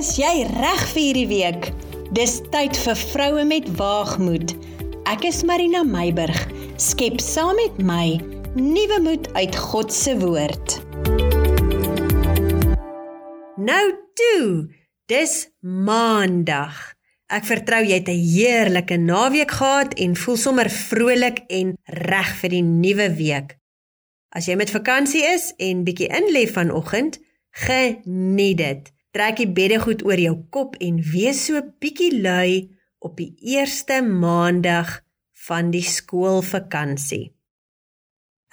Is jy reg vir hierdie week? Dis tyd vir vroue met waagmoed. Ek is Marina Meiburg. Skep saam met my nuwe moed uit God se woord. Nou toe, dis Maandag. Ek vertrou jy het 'n heerlike naweek gehad en voel sommer vrolik en reg vir die nuwe week. As jy met vakansie is en bietjie inlê vanoggend, geniet dit. Trek die beddegoed oor jou kop en wees so bietjie lui op die eerste maandag van die skoolvakansie.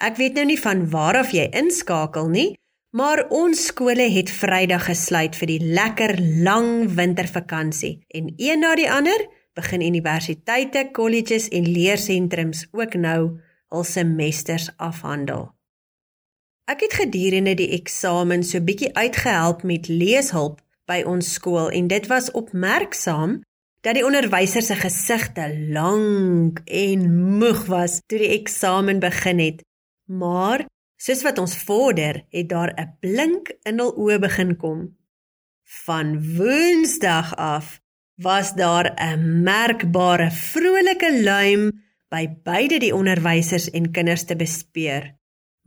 Ek weet nou nie van waar af jy inskakel nie, maar ons skole het Vrydag gesluit vir die lekker lang wintervakansie en een na die ander begin universiteite, kolleges en leersentrums ook nou hul semesters afhandel. Ek het gedurende die eksamen so bietjie uitgehelp met leeshulp by ons skool en dit was opmerksaam dat die onderwyser se gesigte lank en moeg was toe die eksamen begin het. Maar soos wat ons vorder, het daar 'n blink in hul oë begin kom. Van Woensdag af was daar 'n merkbare vrolike luim by beide die onderwysers en kinders te bespeur.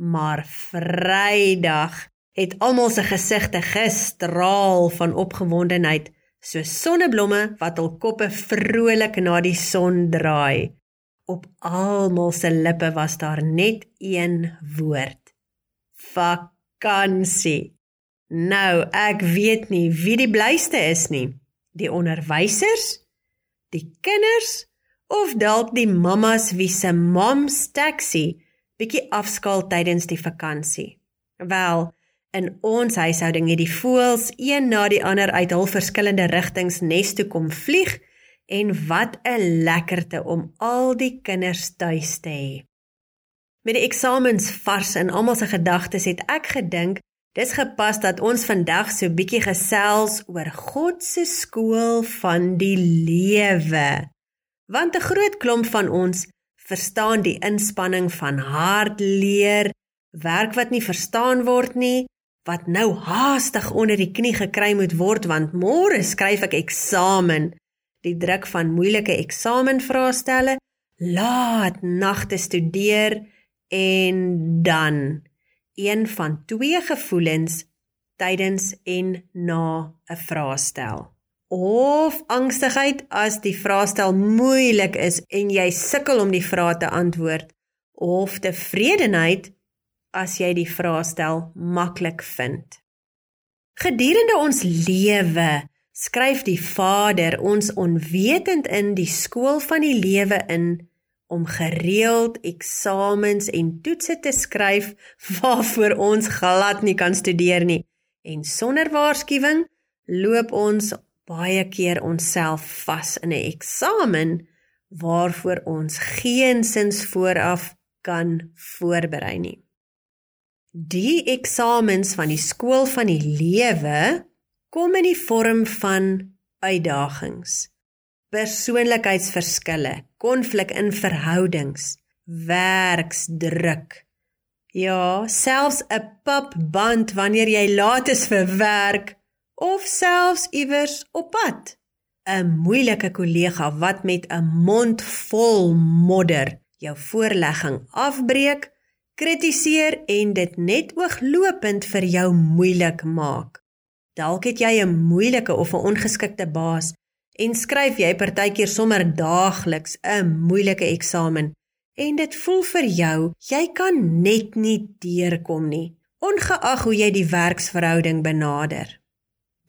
Maar Vrydag het almal se gesigte gestraal van opgewondenheid, soos sonneblomme wat hul koppe vrolik na die son draai. Op almal se lippe was daar net een woord: vakansie. Nou, ek weet nie wie die blyste is nie. Die onderwysers, die kinders of dalk die mammas wie se mom's taxi bietjie afskaal tydens die vakansie. Wel, in ons huishouding het die voëls een na die ander uit hul verskillende rigtings nes toe kom vlieg en wat 'n lekkerte om al die kinders tuis te hê. Met die eksamens vars in almal se gedagtes het ek gedink dis gepas dat ons vandag so bietjie gesels oor God se skool van die lewe. Want 'n groot klomp van ons verstaan die inspanning van hard leer, werk wat nie verstaan word nie, wat nou haastig onder die knie gekry moet word want môre skryf ek eksamen. Die druk van moeilike eksamenvraestelle, laat nagte studeer en dan een van twee gevoelens tydens en na 'n vraestel of angstigheid as die vraestel moeilik is en jy sukkel om die vrae te antwoord of tevredenheid as jy die vraestel maklik vind. Gedurende ons lewe skryf die Vader ons onwetend in die skool van die lewe in om gereeld eksamens en toetse te skryf waarvoor ons glad nie kan studeer nie en sonder waarskuwing loop ons baie keer onsself vas in 'n eksamen waarvoor ons geensins vooraf kan voorberei nie. Die eksamens van die skool van die lewe kom in die vorm van uitdagings, persoonlikheidsverskille, konflik in verhoudings, werksdruk. Ja, selfs 'n papband wanneer jy laat is vir werk of selfs iewers op pad. 'n Moeilike kollega wat met 'n mond vol modder jou voorlegging afbreek, kritiseer en dit net ooglopend vir jou moeilik maak. Dalk het jy 'n moeilike of 'n ongeskikte baas en skryf jy partykeer sommer daagliks 'n moeilike eksamen en dit voel vir jou jy kan net nie deurkom nie ongeag hoe jy die werksverhouding benader.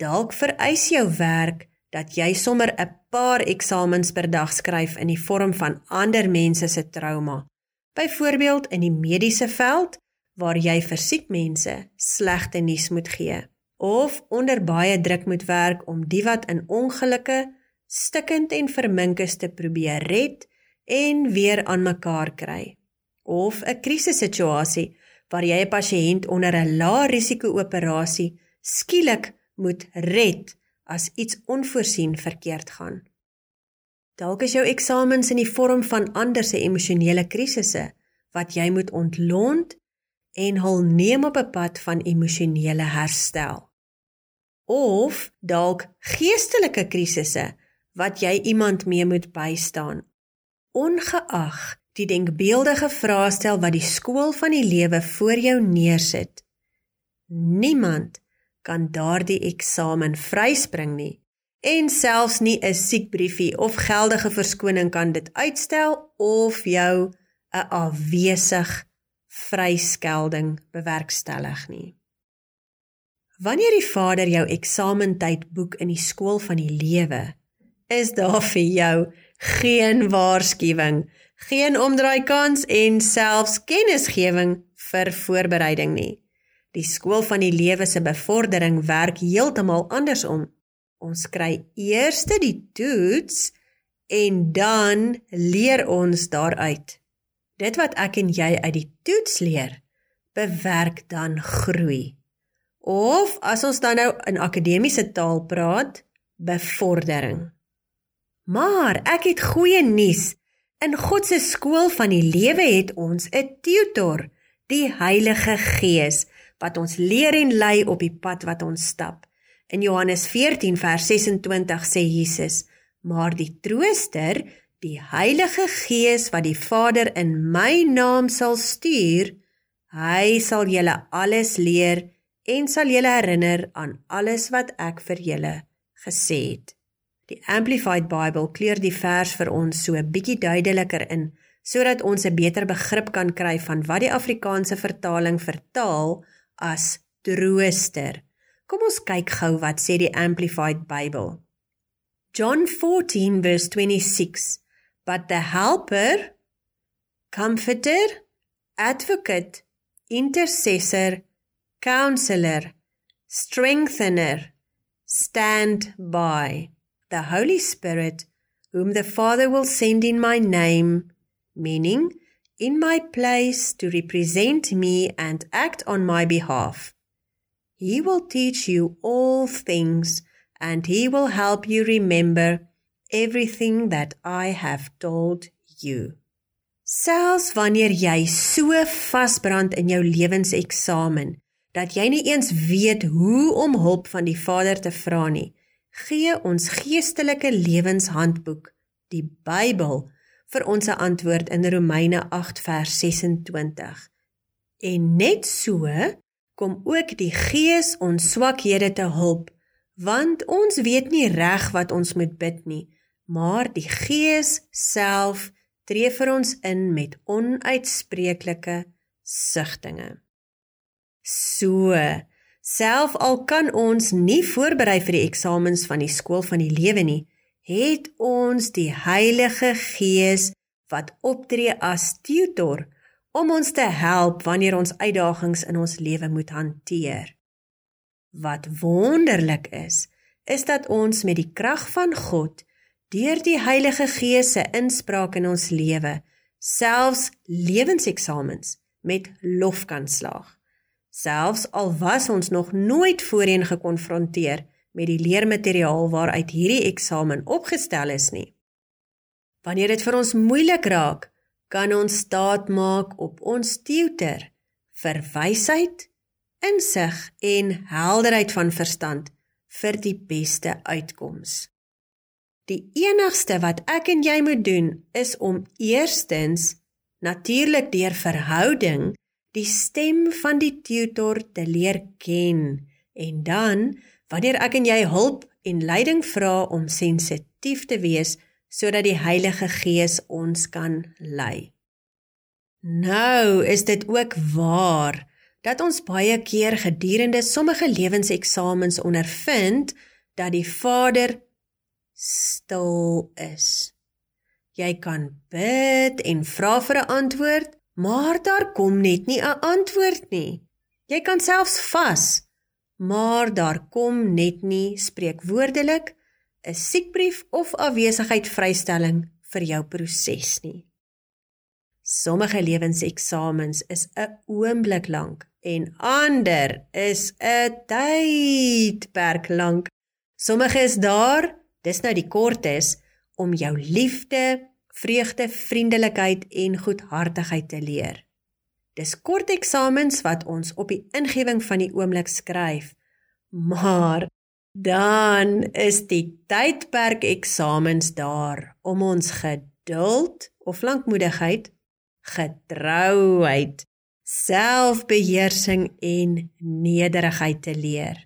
Dalk vereis jou werk dat jy sommer 'n paar eksamens per dag skryf in die vorm van ander mense se trauma. Byvoorbeeld in die mediese veld waar jy vir siek mense slegte nuus moet gee of onder baie druk moet werk om die wat in ongelukke stikkend en verminkes te probeer red en weer aan mekaar kry. Of 'n krisissituasie waar jy 'n pasiënt onder 'n lae risiko operasie skielik moet red as iets onvoorsien verkeerd gaan. Dalk is jou eksamens in die vorm van ander se emosionele krisisse wat jy moet ontlont en hul neem op 'n pad van emosionele herstel. of dalk geestelike krisisse wat jy iemand mee moet bystaan. Ongeag die denkbeeldige vraestel wat die skool van die lewe voor jou neersit, niemand kan daardie eksamen vryspring nie en selfs nie 'n siekbriefie of geldige verskoning kan dit uitstel of jou 'n afwesig vryskelding bewerkstellig nie. Wanneer die Vader jou eksamentyd boek in die skool van die lewe, is daar vir jou geen waarskuwing, geen omdraaikans en selfs kennisgewing vir voorbereiding nie. Die skool van die lewe se bevordering werk heeltemal andersom. Ons kry eers die toets en dan leer ons daaruit. Dit wat ek en jy uit die toets leer, bewerk dan groei. Of as ons dan nou in akademiese taal praat, bevordering. Maar ek het goeie nuus. In God se skool van die lewe het ons 'n tutor, die Heilige Gees, wat ons leer en lei op die pad wat ons stap. In Johannes 14 vers 26 sê Jesus: "Maar die Trooster, die Heilige Gees wat die Vader in my naam sal stuur, hy sal julle alles leer en sal julle herinner aan alles wat ek vir julle gesê het. Die Amplified Bible kleur die vers vir ons so 'n bietjie duideliker in sodat ons 'n beter begrip kan kry van wat die Afrikaanse vertaling vertaal as trooster. Kom ons kyk gou wat sê die Amplified Bible. John 14 verse 26 But the helper comforter advocate intercessor counselor, strengthener, stand by. The Holy Spirit, whom the Father will send in my name, meaning in my place to represent me and act on my behalf. He will teach you all things and he will help you remember everything that I have told you. Selfs wanneer jy so vasbrand in jou lewenseksamen dat jy nie eens weet hoe om hulp van die Vader te vra nie, gee ons geestelike lewenshandboek, die Bybel, vir ons 'n antwoord in Romeine 8 vers 26. En net so kom ook die Gees ons swakhede te hulp, want ons weet nie reg wat ons moet bid nie, maar die Gees self tree vir ons in met onuitspreeklike sigtinge. So, self al kan ons nie voorberei vir die eksamens van die skool van die lewe nie, het ons die Heilige Gees wat optree as tutor om ons te help wanneer ons uitdagings in ons lewe moet hanteer. Wat wonderlik is, is dat ons met die krag van God deur die Heilige Gees se inspraak in ons lewe selfs lewenseksamens met lof kan slaag selfs al was ons nog nooit voorheen gekonfronteer met die leermateriaal waaruit hierdie eksamen opgestel is nie. Wanneer dit vir ons moeilik raak, kan ons staat maak op ons tutor vir wysheid, insig en helderheid van verstand vir die beste uitkoms. Die enigste wat ek en jy moet doen is om eerstens natuurlik deur verhouding die stem van die tutor te leer ken en dan wanneer ek en jy hulp en leiding vra om sensitief te wees sodat die Heilige Gees ons kan lei. Nou is dit ook waar dat ons baie keer gedurende sommige lewenseksamens ondervind dat die Vader stil is. Jy kan bid en vra vir 'n antwoord, Maar daar kom net nie 'n antwoord nie. Jy kan selfs vas, maar daar kom net nie spreekwoordelik 'n siekbrief of afwesigheid vrystelling vir jou proses nie. Sommige lewenseksamens is 'n oomblik lank en ander is 'n tydperk lank. Sommige is daar, dis nou die kortes om jou liefde vreugde, vriendelikheid en goedhartigheid te leer. Dis kort eksamens wat ons op die ingewing van die oomblik skryf, maar Dan is die tydperk eksamens daar om ons geduld of lankmoedigheid, getrouheid, selfbeheersing en nederigheid te leer.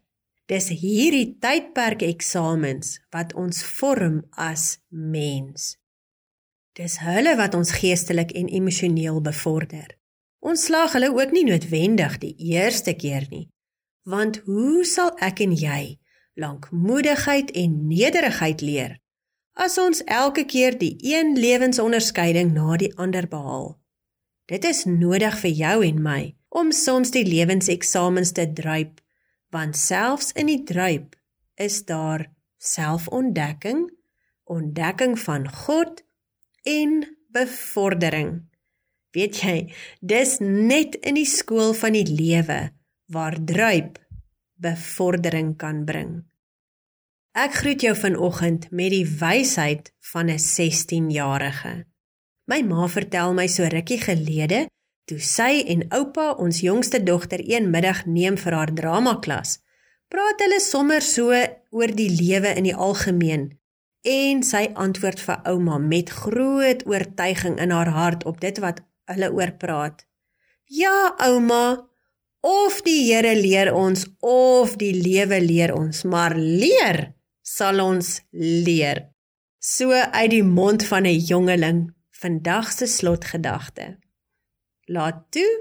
Dis hierdie tydperk eksamens wat ons vorm as mens. Dis hulle wat ons geestelik en emosioneel bevorder. Ons slaag hulle ook nie noodwendig die eerste keer nie. Want hoe sal ek en jy lankmoedigheid en nederigheid leer as ons elke keer die een lewensonderskeiding na die ander behaal? Dit is nodig vir jou en my om soms die lewenseksamens te druip, want selfs in die druip is daar selfontdekking, ontdekking van God en bevordering. Weet jy, dis net in die skool van die lewe waar druip bevordering kan bring. Ek groet jou vanoggend met die wysheid van 'n 16-jarige. My ma vertel my so rukkie gelede toe sy en oupa ons jongste dogter een middag neem vir haar dramaklas. Praat hulle sommer so oor die lewe in die algemeen en sy antwoord vir ouma met groot oortuiging in haar hart op dit wat hulle oor praat. Ja, ouma, of die Here leer ons of die lewe leer ons, maar leer sal ons leer. So uit die mond van 'n jongeling vandag se slotgedagte. Laat toe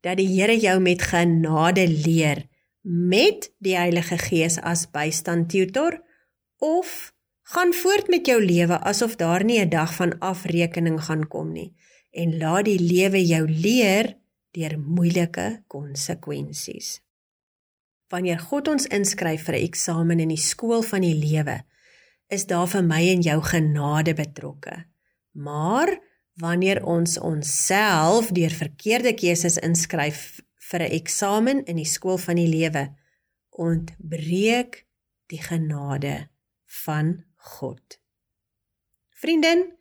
dat die Here jou met genade leer met die Heilige Gees as bystand tutor of gaan voort met jou lewe asof daar nie 'n dag van afrekening gaan kom nie en laat die lewe jou leer deur moeilike konsekwensies. Wanneer God ons inskryf vir 'n eksamen in die skool van die lewe, is daar vir my en jou genade betrokke. Maar wanneer ons onsself deur verkeerde keuses inskryf vir 'n eksamen in die skool van die lewe, ontbreek die genade van God. Vriendin,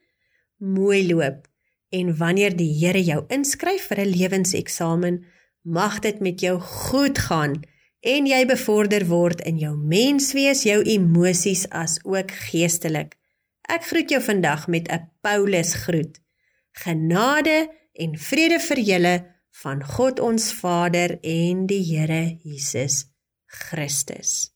mooi loop en wanneer die Here jou inskryf vir 'n lewenseksamen, mag dit met jou goed gaan en jy bevorder word in jou menswees, jou emosies as ook geestelik. Ek groet jou vandag met 'n Paulus groet. Genade en vrede vir julle van God ons Vader en die Here Jesus Christus.